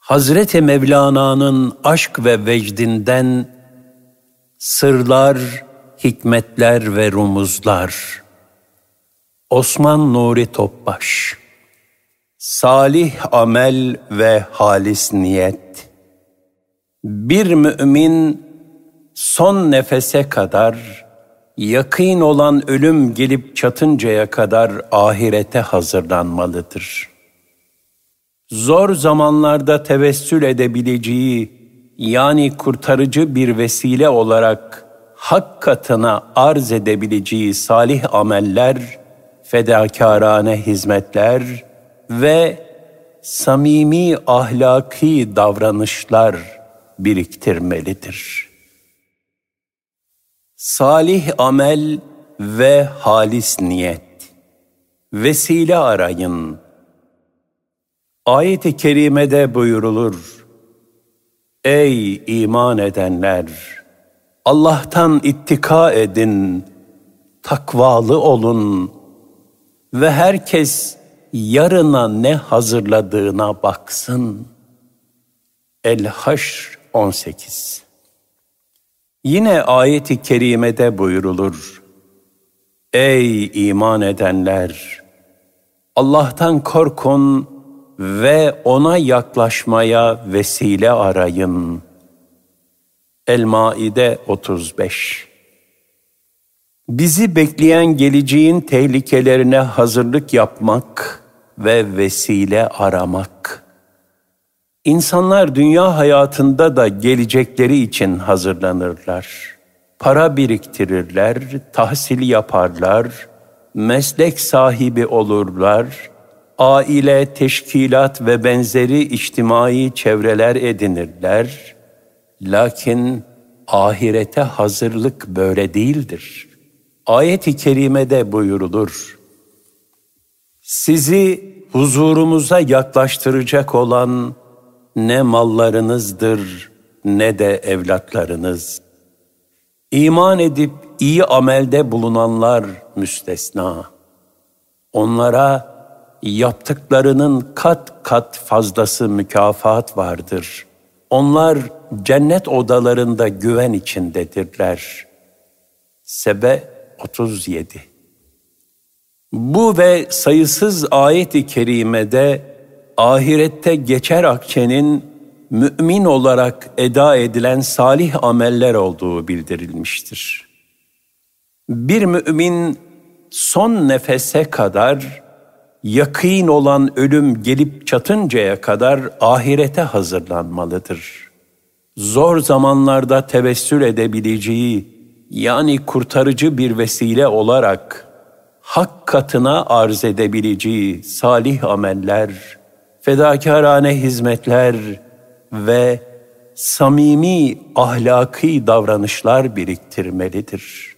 Hazreti Mevlana'nın aşk ve vecdinden sırlar, hikmetler ve rumuzlar. Osman Nuri Topbaş Salih amel ve halis niyet. Bir mümin son nefese kadar, yakın olan ölüm gelip çatıncaya kadar ahirete hazırlanmalıdır. Zor zamanlarda tevessül edebileceği, yani kurtarıcı bir vesile olarak hak katına arz edebileceği salih ameller, fedakarane hizmetler ve samimi ahlaki davranışlar biriktirmelidir.'' Salih amel ve halis niyet. Vesile arayın. Ayet-i kerimede buyurulur. Ey iman edenler! Allah'tan ittika edin, takvalı olun ve herkes yarına ne hazırladığına baksın. El-Haşr 18 Yine ayet-i kerimede buyurulur. Ey iman edenler! Allah'tan korkun ve ona yaklaşmaya vesile arayın. El-Maide 35 Bizi bekleyen geleceğin tehlikelerine hazırlık yapmak ve vesile aramak. İnsanlar dünya hayatında da gelecekleri için hazırlanırlar. Para biriktirirler, tahsil yaparlar, meslek sahibi olurlar, aile, teşkilat ve benzeri içtimai çevreler edinirler. Lakin ahirete hazırlık böyle değildir. Ayet-i kerimede buyurulur. Sizi huzurumuza yaklaştıracak olan ne mallarınızdır ne de evlatlarınız. İman edip iyi amelde bulunanlar müstesna. Onlara yaptıklarının kat kat fazlası mükafat vardır. Onlar cennet odalarında güven içindedirler. Sebe 37 Bu ve sayısız ayet-i kerimede ahirette geçer akçenin mümin olarak eda edilen salih ameller olduğu bildirilmiştir. Bir mümin son nefese kadar yakîn olan ölüm gelip çatıncaya kadar ahirete hazırlanmalıdır. Zor zamanlarda tevessül edebileceği yani kurtarıcı bir vesile olarak hak katına arz edebileceği salih ameller fedakarane hizmetler ve samimi ahlaki davranışlar biriktirmelidir.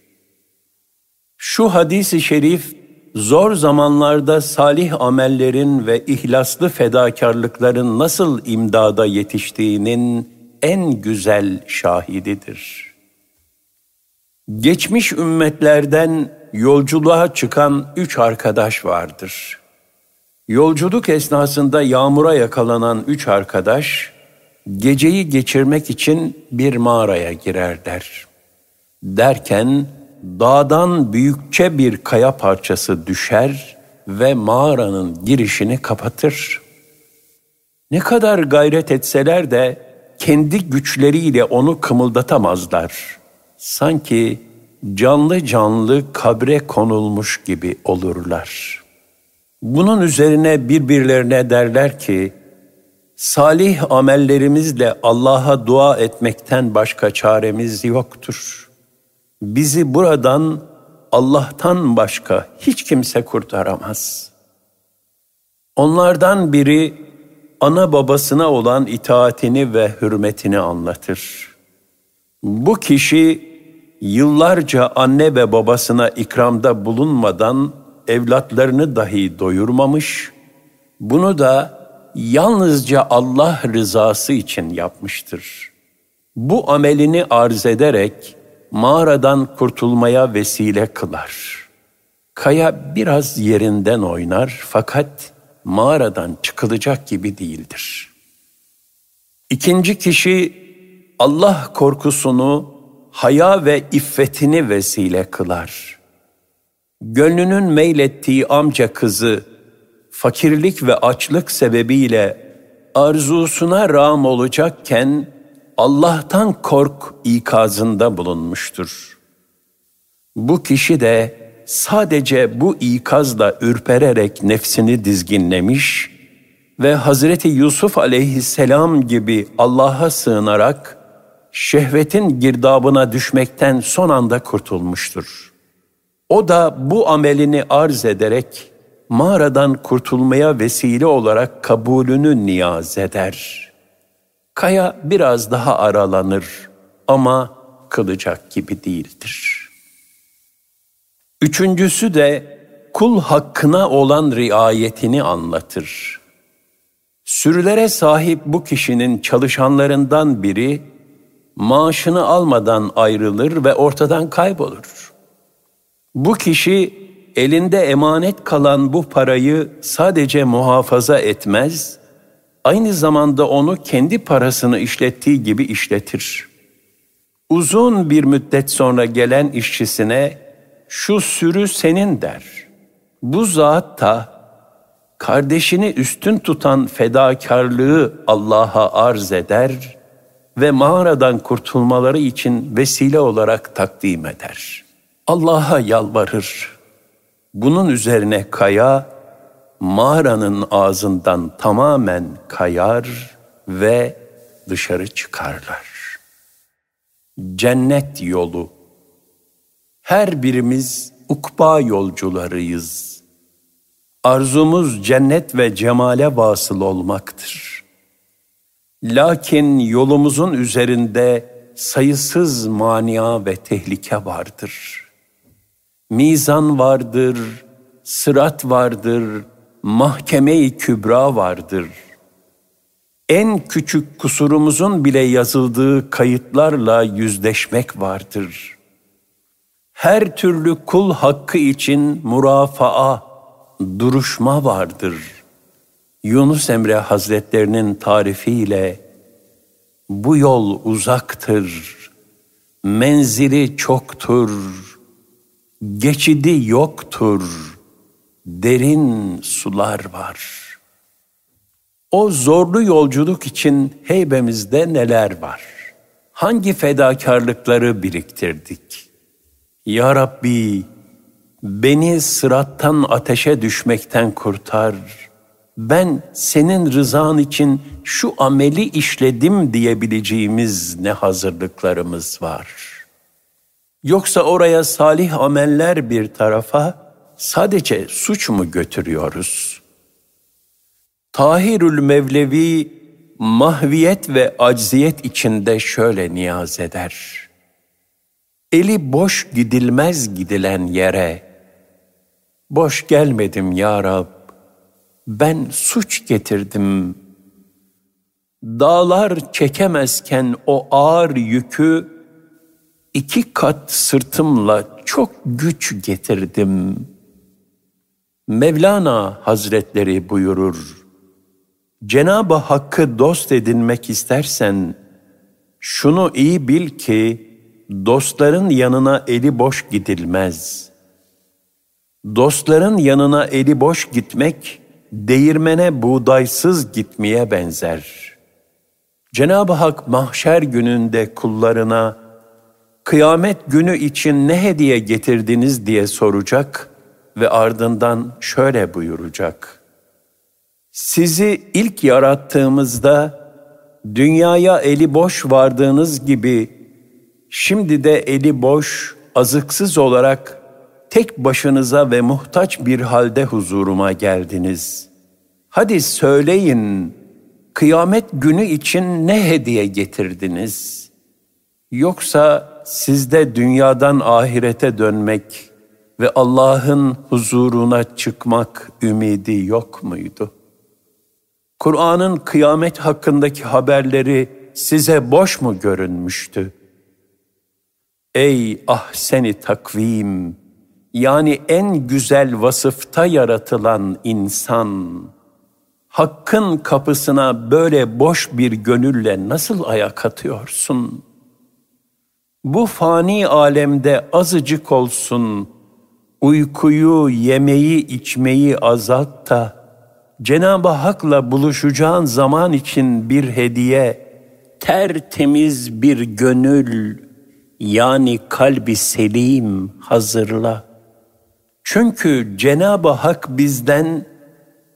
Şu hadisi şerif zor zamanlarda salih amellerin ve ihlaslı fedakarlıkların nasıl imdada yetiştiğinin en güzel şahididir. Geçmiş ümmetlerden yolculuğa çıkan üç arkadaş vardır. Yolculuk esnasında yağmura yakalanan üç arkadaş, geceyi geçirmek için bir mağaraya girerler. Derken dağdan büyükçe bir kaya parçası düşer ve mağaranın girişini kapatır. Ne kadar gayret etseler de kendi güçleriyle onu kımıldatamazlar. Sanki canlı canlı kabre konulmuş gibi olurlar.'' Bunun üzerine birbirlerine derler ki, salih amellerimizle Allah'a dua etmekten başka çaremiz yoktur. Bizi buradan Allah'tan başka hiç kimse kurtaramaz. Onlardan biri ana babasına olan itaatini ve hürmetini anlatır. Bu kişi yıllarca anne ve babasına ikramda bulunmadan evlatlarını dahi doyurmamış, bunu da yalnızca Allah rızası için yapmıştır. Bu amelini arz ederek mağaradan kurtulmaya vesile kılar. Kaya biraz yerinden oynar fakat mağaradan çıkılacak gibi değildir. İkinci kişi Allah korkusunu, haya ve iffetini vesile kılar. Gönlünün meylettiği amca kızı, fakirlik ve açlık sebebiyle arzusuna rağm olacakken, Allah'tan kork ikazında bulunmuştur. Bu kişi de sadece bu ikazla ürpererek nefsini dizginlemiş ve Hazreti Yusuf aleyhisselam gibi Allah'a sığınarak şehvetin girdabına düşmekten son anda kurtulmuştur. O da bu amelini arz ederek mağaradan kurtulmaya vesile olarak kabulünü niyaz eder. Kaya biraz daha aralanır ama kılacak gibi değildir. Üçüncüsü de kul hakkına olan riayetini anlatır. Sürülere sahip bu kişinin çalışanlarından biri maaşını almadan ayrılır ve ortadan kaybolur. Bu kişi elinde emanet kalan bu parayı sadece muhafaza etmez, aynı zamanda onu kendi parasını işlettiği gibi işletir. Uzun bir müddet sonra gelen işçisine şu sürü senin der. Bu zat da kardeşini üstün tutan fedakarlığı Allah'a arz eder ve mağaradan kurtulmaları için vesile olarak takdim eder. Allah'a yalvarır. Bunun üzerine kaya mağaranın ağzından tamamen kayar ve dışarı çıkarlar. Cennet yolu. Her birimiz ukba yolcularıyız. Arzumuz cennet ve cemale vasıl olmaktır. Lakin yolumuzun üzerinde sayısız mania ve tehlike vardır. Mizan vardır, sırat vardır, mahkeme-i kübra vardır. En küçük kusurumuzun bile yazıldığı kayıtlarla yüzleşmek vardır. Her türlü kul hakkı için murafaa, duruşma vardır. Yunus Emre Hazretlerinin tarifiyle bu yol uzaktır, menzili çoktur, geçidi yoktur.'' Derin sular var. O zorlu yolculuk için heybemizde neler var? Hangi fedakarlıkları biriktirdik? Ya Rabbi, beni sırattan ateşe düşmekten kurtar. Ben senin rızan için şu ameli işledim diyebileceğimiz ne hazırlıklarımız var. Yoksa oraya salih ameller bir tarafa, sadece suç mu götürüyoruz? Tahirül Mevlevi mahviyet ve acziyet içinde şöyle niyaz eder. Eli boş gidilmez gidilen yere, boş gelmedim ya Rab, ben suç getirdim. Dağlar çekemezken o ağır yükü, iki kat sırtımla çok güç getirdim.'' Mevlana Hazretleri buyurur, Cenab-ı Hakk'ı dost edinmek istersen, şunu iyi bil ki, dostların yanına eli boş gidilmez. Dostların yanına eli boş gitmek, değirmene buğdaysız gitmeye benzer. Cenab-ı Hak mahşer gününde kullarına, kıyamet günü için ne hediye getirdiniz diye soracak ve ardından şöyle buyuracak. Sizi ilk yarattığımızda dünyaya eli boş vardığınız gibi şimdi de eli boş, azıksız olarak tek başınıza ve muhtaç bir halde huzuruma geldiniz. Hadi söyleyin, kıyamet günü için ne hediye getirdiniz? Yoksa sizde dünyadan ahirete dönmek, ve Allah'ın huzuruna çıkmak ümidi yok muydu? Kur'an'ın kıyamet hakkındaki haberleri size boş mu görünmüştü? Ey ahseni takvim, yani en güzel vasıfta yaratılan insan, Hakkın kapısına böyle boş bir gönülle nasıl ayak atıyorsun? Bu fani alemde azıcık olsun, uykuyu, yemeği, içmeyi azalt da, Cenab-ı Hak'la buluşacağın zaman için bir hediye, tertemiz bir gönül, yani kalbi selim hazırla. Çünkü Cenab-ı Hak bizden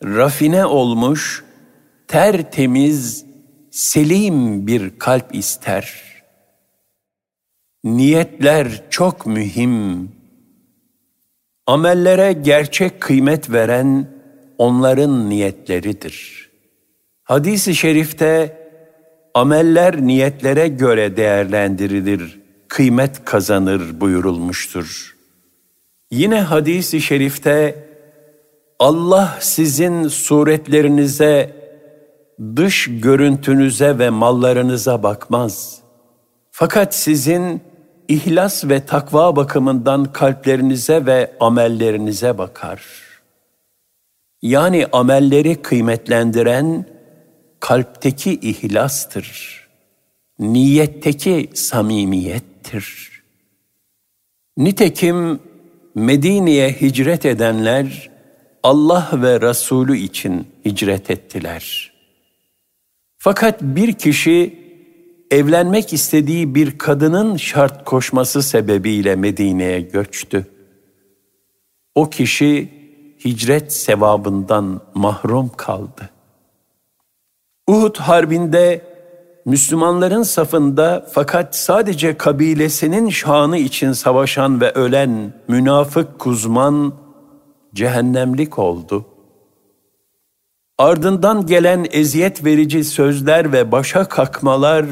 rafine olmuş, tertemiz, selim bir kalp ister. Niyetler çok mühim. Amellere gerçek kıymet veren onların niyetleridir. Hadis-i şerifte ameller niyetlere göre değerlendirilir, kıymet kazanır buyurulmuştur. Yine hadis-i şerifte Allah sizin suretlerinize, dış görüntünüze ve mallarınıza bakmaz. Fakat sizin ihlas ve takva bakımından kalplerinize ve amellerinize bakar. Yani amelleri kıymetlendiren kalpteki ihlastır. Niyetteki samimiyettir. Nitekim Medine'ye hicret edenler Allah ve Resulü için hicret ettiler. Fakat bir kişi evlenmek istediği bir kadının şart koşması sebebiyle Medine'ye göçtü. O kişi hicret sevabından mahrum kaldı. Uhud Harbi'nde Müslümanların safında fakat sadece kabilesinin şanı için savaşan ve ölen münafık kuzman cehennemlik oldu. Ardından gelen eziyet verici sözler ve başa kakmalar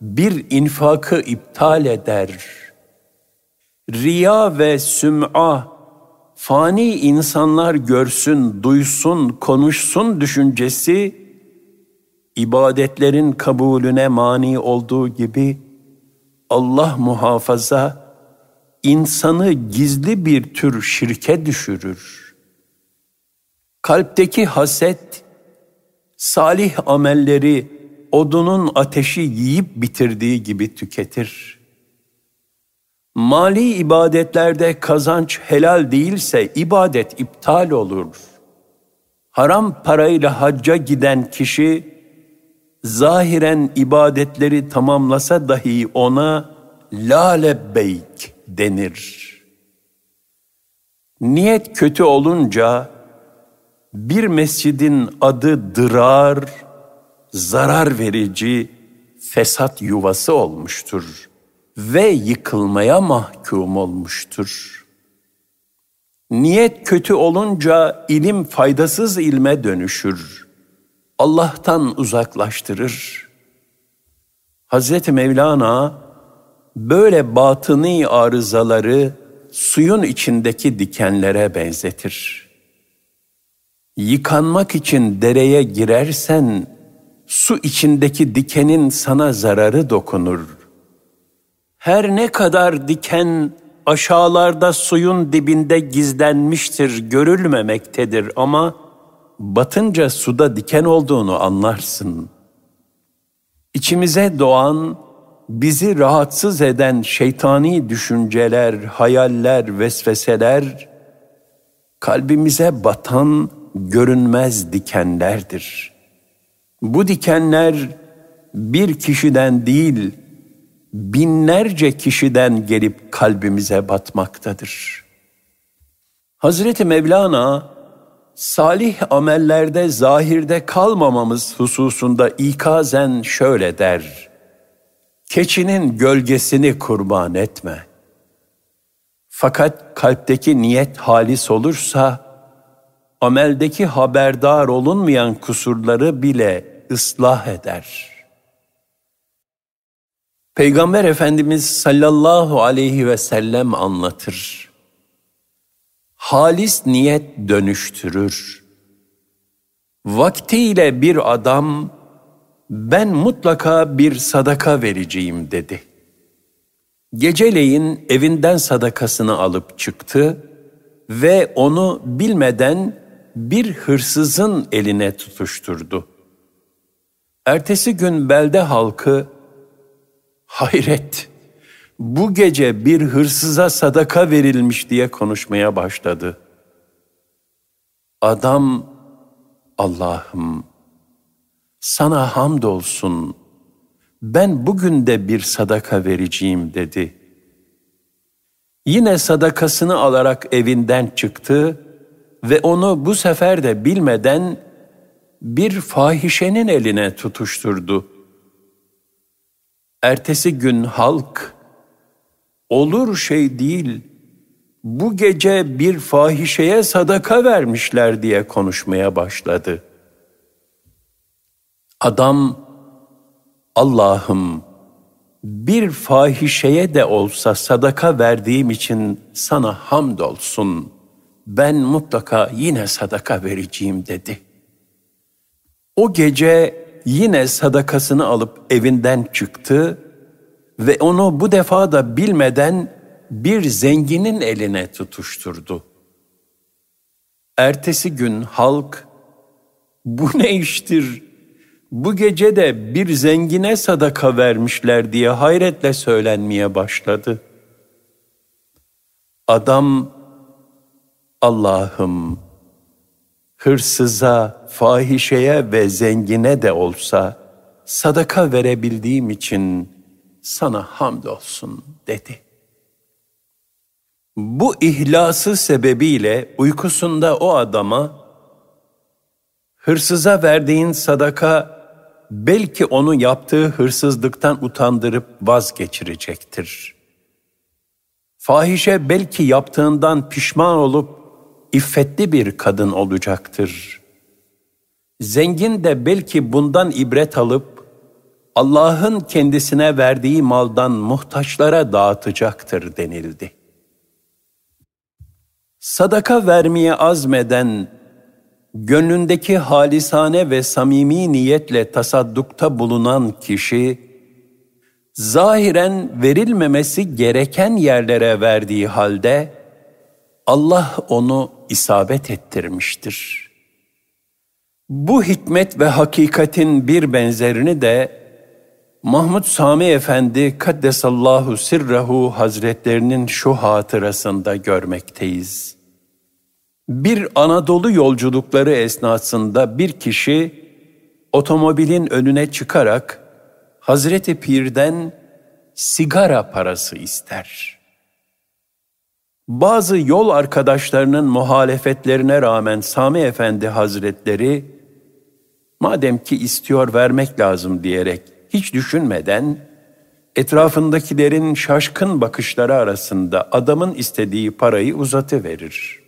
bir infakı iptal eder. Riya ve süm'a, fani insanlar görsün, duysun, konuşsun düşüncesi, ibadetlerin kabulüne mani olduğu gibi, Allah muhafaza, insanı gizli bir tür şirke düşürür. Kalpteki haset, salih amelleri odunun ateşi yiyip bitirdiği gibi tüketir. Mali ibadetlerde kazanç helal değilse ibadet iptal olur. Haram parayla hacca giden kişi zahiren ibadetleri tamamlasa dahi ona la lebbeyk denir. Niyet kötü olunca bir mescidin adı dırar, zarar verici fesat yuvası olmuştur ve yıkılmaya mahkum olmuştur. Niyet kötü olunca ilim faydasız ilme dönüşür. Allah'tan uzaklaştırır. Hazreti Mevlana böyle batıni arızaları suyun içindeki dikenlere benzetir. Yıkanmak için dereye girersen su içindeki dikenin sana zararı dokunur. Her ne kadar diken aşağılarda suyun dibinde gizlenmiştir, görülmemektedir ama batınca suda diken olduğunu anlarsın. İçimize doğan, bizi rahatsız eden şeytani düşünceler, hayaller, vesveseler, kalbimize batan görünmez dikenlerdir.'' Bu dikenler bir kişiden değil, binlerce kişiden gelip kalbimize batmaktadır. Hazreti Mevlana, salih amellerde zahirde kalmamamız hususunda ikazen şöyle der. Keçinin gölgesini kurban etme. Fakat kalpteki niyet halis olursa, ameldeki haberdar olunmayan kusurları bile ıslah eder. Peygamber Efendimiz sallallahu aleyhi ve sellem anlatır. Halis niyet dönüştürür. Vaktiyle bir adam ben mutlaka bir sadaka vereceğim dedi. Geceleyin evinden sadakasını alıp çıktı ve onu bilmeden bir hırsızın eline tutuşturdu. Ertesi gün belde halkı hayret bu gece bir hırsıza sadaka verilmiş diye konuşmaya başladı. Adam Allah'ım sana hamdolsun ben bugün de bir sadaka vereceğim dedi. Yine sadakasını alarak evinden çıktı ve onu bu sefer de bilmeden bir fahişenin eline tutuşturdu. Ertesi gün halk, olur şey değil, bu gece bir fahişeye sadaka vermişler diye konuşmaya başladı. Adam, Allah'ım bir fahişeye de olsa sadaka verdiğim için sana hamdolsun. Ben mutlaka yine sadaka vereceğim dedi. O gece yine sadakasını alıp evinden çıktı ve onu bu defa da bilmeden bir zenginin eline tutuşturdu. Ertesi gün halk bu ne iştir? Bu gece de bir zengine sadaka vermişler diye hayretle söylenmeye başladı. Adam Allah'ım hırsıza, fahişeye ve zengine de olsa sadaka verebildiğim için sana hamdolsun dedi. Bu ihlası sebebiyle uykusunda o adama hırsıza verdiğin sadaka belki onu yaptığı hırsızlıktan utandırıp vazgeçirecektir. Fahişe belki yaptığından pişman olup iffetli bir kadın olacaktır. Zengin de belki bundan ibret alıp Allah'ın kendisine verdiği maldan muhtaçlara dağıtacaktır denildi. Sadaka vermeye azmeden, gönlündeki halisane ve samimi niyetle tasaddukta bulunan kişi, zahiren verilmemesi gereken yerlere verdiği halde, Allah onu isabet ettirmiştir. Bu hikmet ve hakikatin bir benzerini de Mahmud Sami Efendi Kaddesallahu Sirrahu Hazretlerinin şu hatırasında görmekteyiz. Bir Anadolu yolculukları esnasında bir kişi otomobilin önüne çıkarak Hazreti Pir'den sigara parası ister. Bazı yol arkadaşlarının muhalefetlerine rağmen Sami Efendi Hazretleri madem ki istiyor vermek lazım diyerek hiç düşünmeden etrafındakilerin şaşkın bakışları arasında adamın istediği parayı uzatıverir.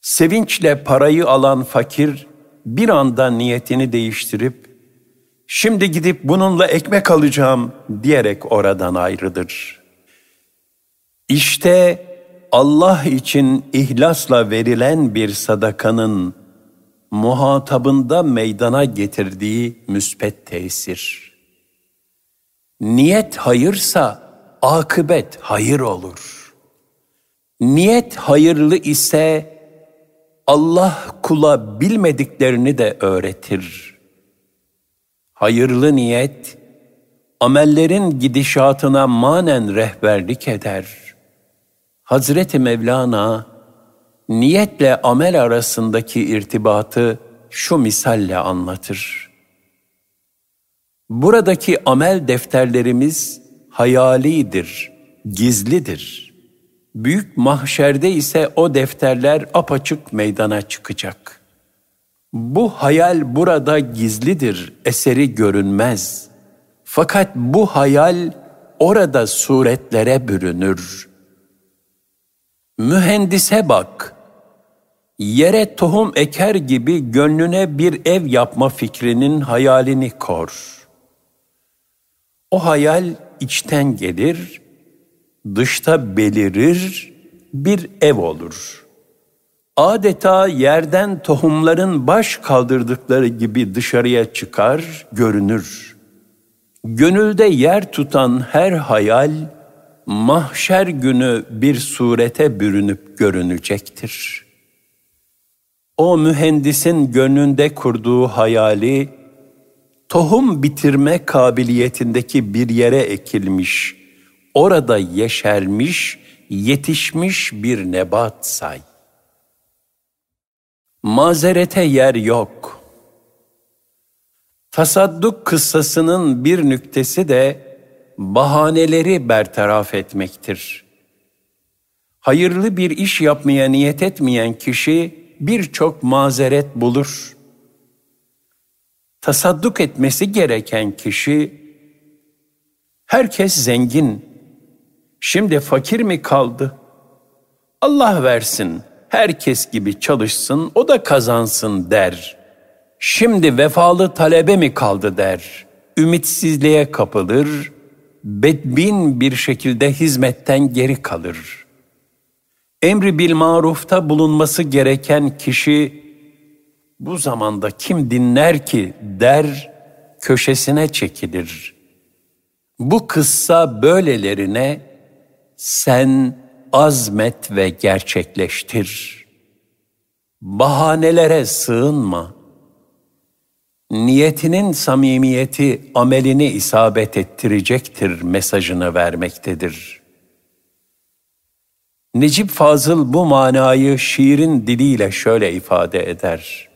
Sevinçle parayı alan fakir bir anda niyetini değiştirip şimdi gidip bununla ekmek alacağım diyerek oradan ayrıdır. İşte Allah için ihlasla verilen bir sadakanın muhatabında meydana getirdiği müspet tesir. Niyet hayırsa akıbet hayır olur. Niyet hayırlı ise Allah kula bilmediklerini de öğretir. Hayırlı niyet amellerin gidişatına manen rehberlik eder. Hazreti Mevlana niyetle amel arasındaki irtibatı şu misalle anlatır. Buradaki amel defterlerimiz hayalidir, gizlidir. Büyük mahşerde ise o defterler apaçık meydana çıkacak. Bu hayal burada gizlidir, eseri görünmez. Fakat bu hayal orada suretlere bürünür. Mühendise bak, yere tohum eker gibi gönlüne bir ev yapma fikrinin hayalini kor. O hayal içten gelir, dışta belirir, bir ev olur. Adeta yerden tohumların baş kaldırdıkları gibi dışarıya çıkar, görünür. Gönülde yer tutan her hayal, mahşer günü bir surete bürünüp görünecektir.'' o mühendisin gönlünde kurduğu hayali, tohum bitirme kabiliyetindeki bir yere ekilmiş, orada yeşermiş, yetişmiş bir nebat say. Mazerete yer yok. Tasadduk kıssasının bir nüktesi de bahaneleri bertaraf etmektir. Hayırlı bir iş yapmaya niyet etmeyen kişi birçok mazeret bulur. Tasadduk etmesi gereken kişi herkes zengin. Şimdi fakir mi kaldı? Allah versin. Herkes gibi çalışsın, o da kazansın der. Şimdi vefalı talebe mi kaldı der. Ümitsizliğe kapılır, bedbin bir şekilde hizmetten geri kalır. Emri bil marufta bulunması gereken kişi bu zamanda kim dinler ki der köşesine çekilir. Bu kıssa böylelerine sen azmet ve gerçekleştir. Bahanelere sığınma.'' Niyetinin samimiyeti amelini isabet ettirecektir mesajını vermektedir. Necip Fazıl bu manayı şiirin diliyle şöyle ifade eder.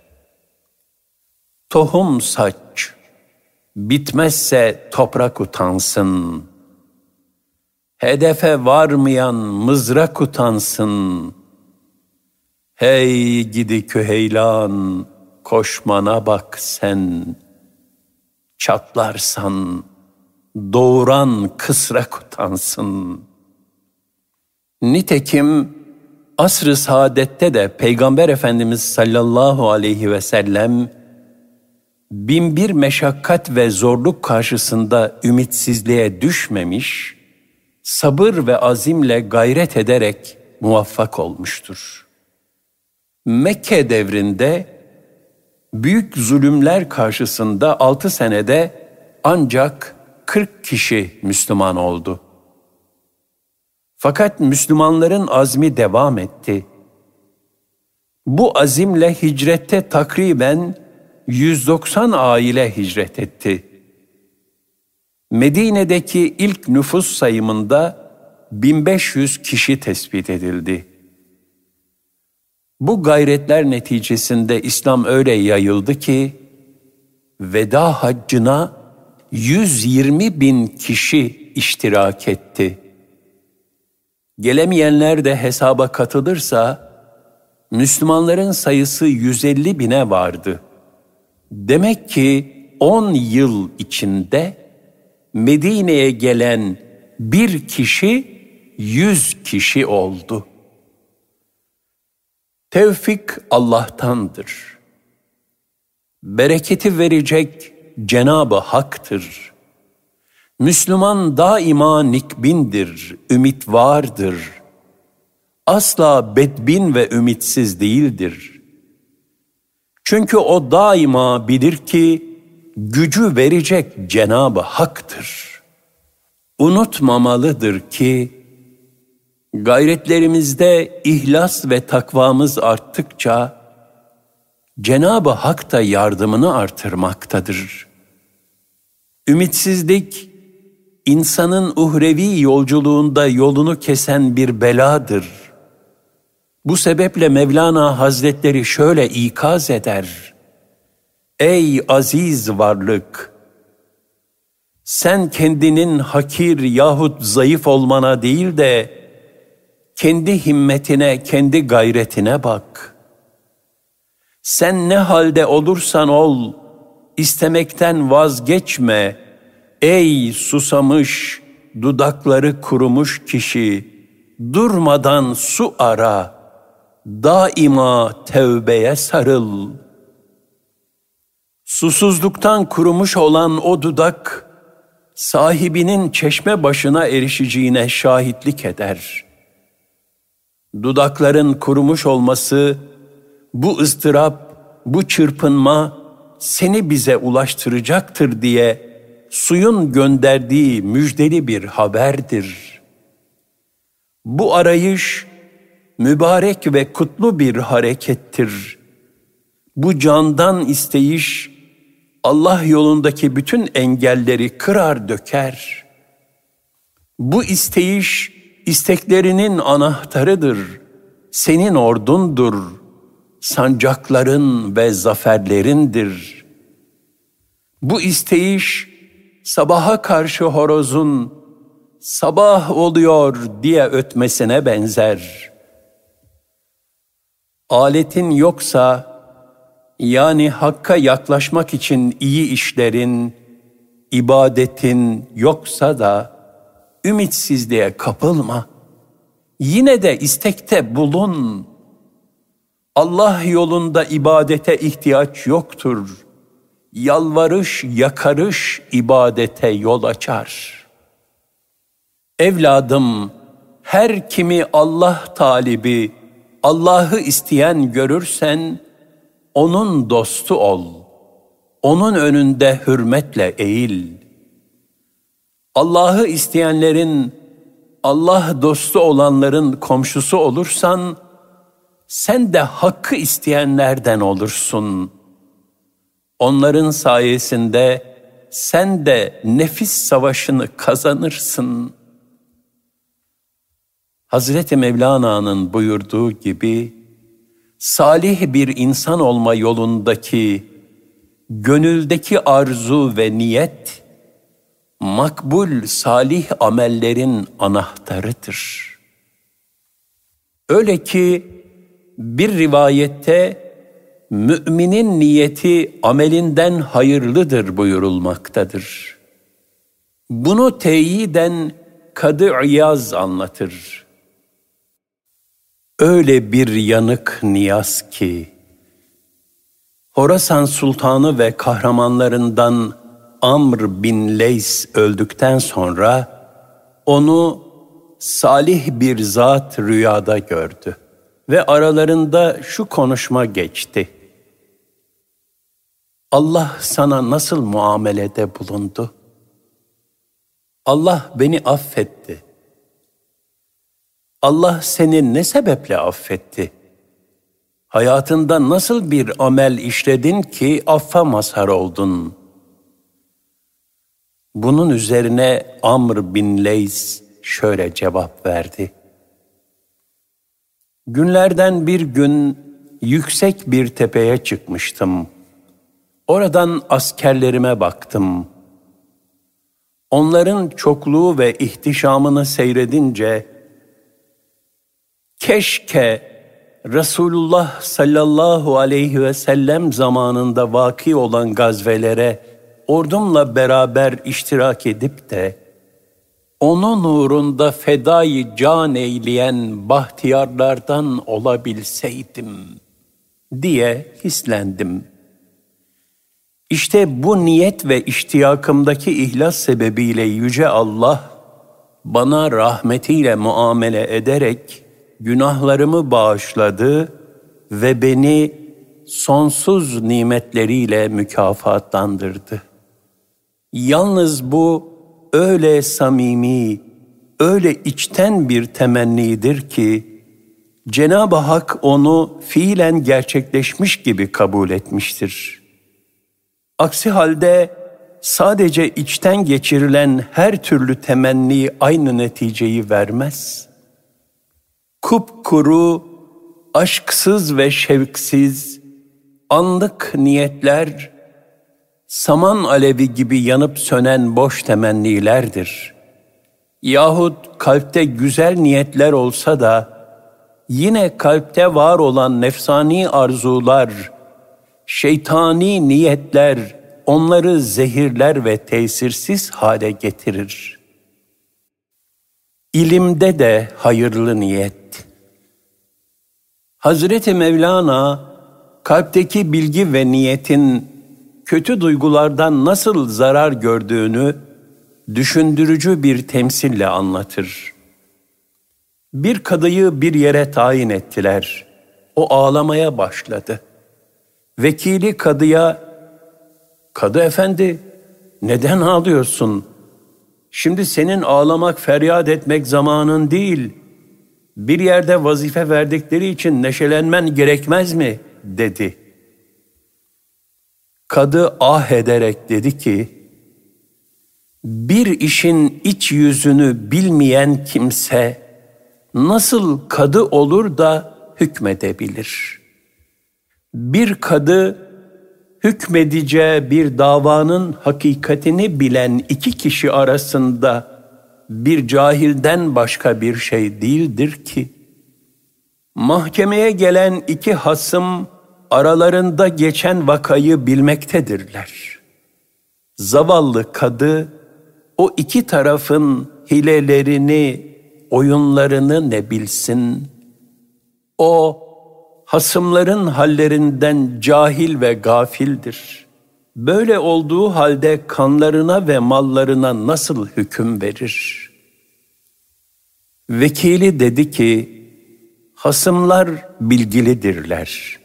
Tohum saç, bitmezse toprak utansın. Hedefe varmayan mızrak utansın. Hey gidi küheylan, koşmana bak sen, çatlarsan doğuran kısrak utansın. Nitekim asr-ı saadette de Peygamber Efendimiz sallallahu aleyhi ve sellem binbir meşakkat ve zorluk karşısında ümitsizliğe düşmemiş, sabır ve azimle gayret ederek muvaffak olmuştur. Mekke devrinde büyük zulümler karşısında altı senede ancak 40 kişi Müslüman oldu. Fakat Müslümanların azmi devam etti. Bu azimle hicrette takriben 190 aile hicret etti. Medine'deki ilk nüfus sayımında 1500 kişi tespit edildi. Bu gayretler neticesinde İslam öyle yayıldı ki veda haccına 120 bin kişi iştirak etti. Gelemeyenler de hesaba katılırsa Müslümanların sayısı 150 bine vardı. Demek ki 10 yıl içinde Medine'ye gelen bir kişi 100 kişi oldu.'' Tevfik Allah'tandır. Bereketi verecek Cenabı Hak'tır. Müslüman daima nikbindir, ümit vardır. Asla bedbin ve ümitsiz değildir. Çünkü o daima bilir ki gücü verecek Cenabı Hak'tır. Unutmamalıdır ki Gayretlerimizde ihlas ve takvamız arttıkça Cenab-ı Hak da yardımını artırmaktadır. Ümitsizlik insanın uhrevi yolculuğunda yolunu kesen bir beladır. Bu sebeple Mevlana Hazretleri şöyle ikaz eder. Ey aziz varlık! Sen kendinin hakir yahut zayıf olmana değil de kendi himmetine, kendi gayretine bak. Sen ne halde olursan ol, istemekten vazgeçme. Ey susamış, dudakları kurumuş kişi, durmadan su ara, daima tevbeye sarıl. Susuzluktan kurumuş olan o dudak, sahibinin çeşme başına erişeceğine şahitlik eder.'' Dudakların kurumuş olması, bu ıstırap, bu çırpınma seni bize ulaştıracaktır diye suyun gönderdiği müjdeli bir haberdir. Bu arayış mübarek ve kutlu bir harekettir. Bu candan isteyiş Allah yolundaki bütün engelleri kırar döker. Bu isteyiş isteklerinin anahtarıdır. Senin ordundur. Sancakların ve zaferlerindir. Bu isteyiş sabaha karşı horozun sabah oluyor diye ötmesine benzer. Aletin yoksa yani Hakk'a yaklaşmak için iyi işlerin, ibadetin yoksa da ümitsizliğe kapılma. Yine de istekte bulun. Allah yolunda ibadete ihtiyaç yoktur. Yalvarış, yakarış ibadete yol açar. Evladım, her kimi Allah talibi, Allah'ı isteyen görürsen, onun dostu ol. Onun önünde hürmetle eğil. Allah'ı isteyenlerin, Allah dostu olanların komşusu olursan, sen de hakkı isteyenlerden olursun. Onların sayesinde sen de nefis savaşını kazanırsın. Hazreti Mevlana'nın buyurduğu gibi, salih bir insan olma yolundaki gönüldeki arzu ve niyet makbul salih amellerin anahtarıdır. Öyle ki bir rivayette müminin niyeti amelinden hayırlıdır buyurulmaktadır. Bunu teyiden Kadı İyaz anlatır. Öyle bir yanık niyaz ki, Horasan Sultanı ve kahramanlarından Amr bin Leys öldükten sonra, onu salih bir zat rüyada gördü ve aralarında şu konuşma geçti. Allah sana nasıl muamelede bulundu? Allah beni affetti. Allah seni ne sebeple affetti? Hayatında nasıl bir amel işledin ki affa mazhar oldun? Bunun üzerine Amr bin Leys şöyle cevap verdi. Günlerden bir gün yüksek bir tepeye çıkmıştım. Oradan askerlerime baktım. Onların çokluğu ve ihtişamını seyredince Keşke Resulullah sallallahu aleyhi ve sellem zamanında vaki olan gazvelere ordumla beraber iştirak edip de onun nurunda fedayı can eyleyen bahtiyarlardan olabilseydim diye hislendim. İşte bu niyet ve iştiyakımdaki ihlas sebebiyle Yüce Allah bana rahmetiyle muamele ederek günahlarımı bağışladı ve beni sonsuz nimetleriyle mükafatlandırdı. Yalnız bu öyle samimi, öyle içten bir temennidir ki Cenab-ı Hak onu fiilen gerçekleşmiş gibi kabul etmiştir. Aksi halde sadece içten geçirilen her türlü temenni aynı neticeyi vermez.'' kupkuru, aşksız ve şevksiz, anlık niyetler, saman alevi gibi yanıp sönen boş temennilerdir. Yahut kalpte güzel niyetler olsa da, yine kalpte var olan nefsani arzular, şeytani niyetler onları zehirler ve tesirsiz hale getirir. İlimde de hayırlı niyet, Hazreti Mevlana kalpteki bilgi ve niyetin kötü duygulardan nasıl zarar gördüğünü düşündürücü bir temsille anlatır. Bir kadıyı bir yere tayin ettiler. O ağlamaya başladı. Vekili kadıya, Kadı efendi neden ağlıyorsun? Şimdi senin ağlamak, feryat etmek zamanın değil.'' bir yerde vazife verdikleri için neşelenmen gerekmez mi? dedi. Kadı ah ederek dedi ki, bir işin iç yüzünü bilmeyen kimse nasıl kadı olur da hükmedebilir? Bir kadı hükmedeceği bir davanın hakikatini bilen iki kişi arasında bir cahilden başka bir şey değildir ki. Mahkemeye gelen iki hasım aralarında geçen vakayı bilmektedirler. Zavallı kadı o iki tarafın hilelerini, oyunlarını ne bilsin? O hasımların hallerinden cahil ve gafildir. Böyle olduğu halde kanlarına ve mallarına nasıl hüküm verir? Vekili dedi ki, hasımlar bilgilidirler.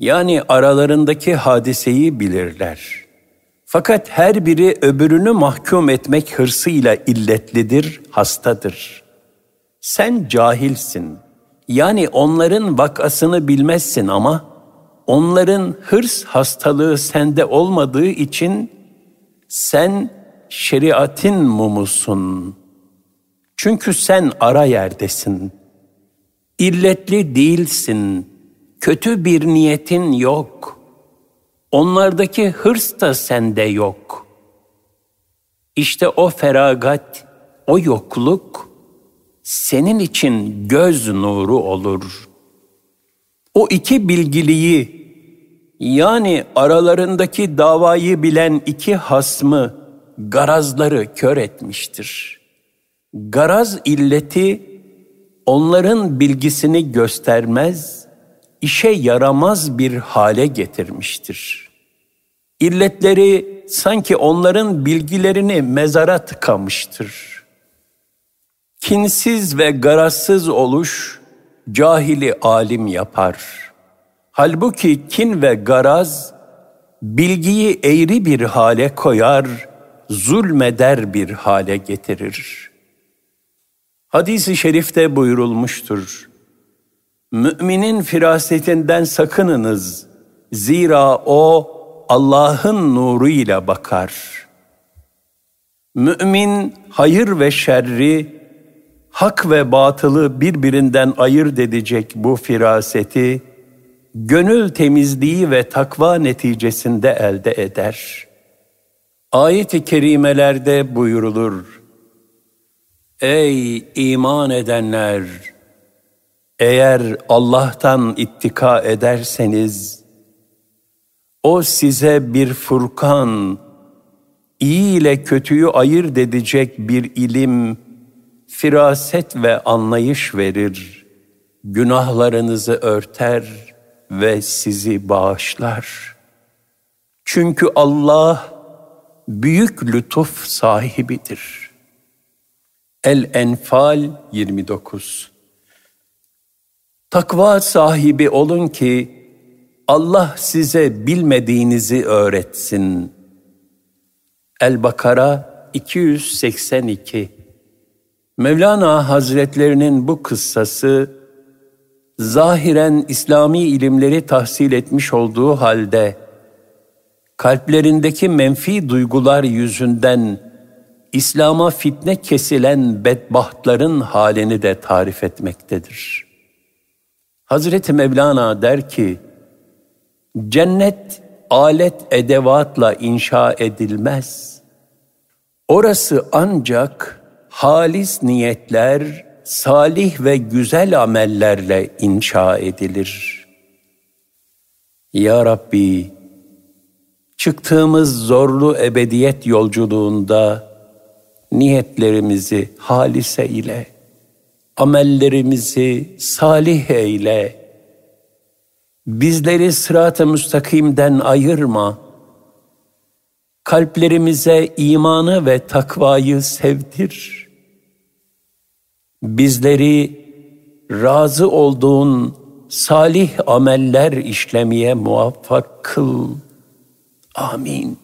Yani aralarındaki hadiseyi bilirler. Fakat her biri öbürünü mahkum etmek hırsıyla illetlidir, hastadır. Sen cahilsin. Yani onların vakasını bilmezsin ama onların hırs hastalığı sende olmadığı için sen şeriatin mumusun. Çünkü sen ara yerdesin. İlletli değilsin. Kötü bir niyetin yok.'' Onlardaki hırs da sende yok. İşte o feragat, o yokluk senin için göz nuru olur. O iki bilgiliyi yani aralarındaki davayı bilen iki hasmı garazları kör etmiştir. Garaz illeti onların bilgisini göstermez, işe yaramaz bir hale getirmiştir. İlletleri sanki onların bilgilerini mezara tıkamıştır. Kinsiz ve garazsız oluş cahili alim yapar. Halbuki kin ve garaz bilgiyi eğri bir hale koyar, zulmeder bir hale getirir. Hadis-i şerifte buyurulmuştur. Müminin firasetinden sakınınız. Zira o Allah'ın nuru ile bakar. Mümin hayır ve şerri, hak ve batılı birbirinden ayırt edecek bu firaseti, gönül temizliği ve takva neticesinde elde eder. Ayet-i kerimelerde buyurulur. Ey iman edenler! Eğer Allah'tan ittika ederseniz, o size bir furkan, iyi ile kötüyü ayırt edecek bir ilim, firaset ve anlayış verir. Günahlarınızı örter ve sizi bağışlar. Çünkü Allah büyük lütuf sahibidir. El-Enfal 29 Takva sahibi olun ki Allah size bilmediğinizi öğretsin. El-Bakara 282 Mevlana Hazretlerinin bu kıssası zahiren İslami ilimleri tahsil etmiş olduğu halde kalplerindeki menfi duygular yüzünden İslam'a fitne kesilen bedbahtların halini de tarif etmektedir. Hazreti Mevlana der ki, cennet alet edevatla inşa edilmez. Orası ancak halis niyetler, salih ve güzel amellerle inşa edilir. Ya Rabbi, çıktığımız zorlu ebediyet yolculuğunda niyetlerimizi halise ile, amellerimizi salih eyle. Bizleri sırat-ı müstakimden ayırma. Kalplerimize imanı ve takvayı sevdir. Bizleri razı olduğun salih ameller işlemeye muvaffak kıl. Amin.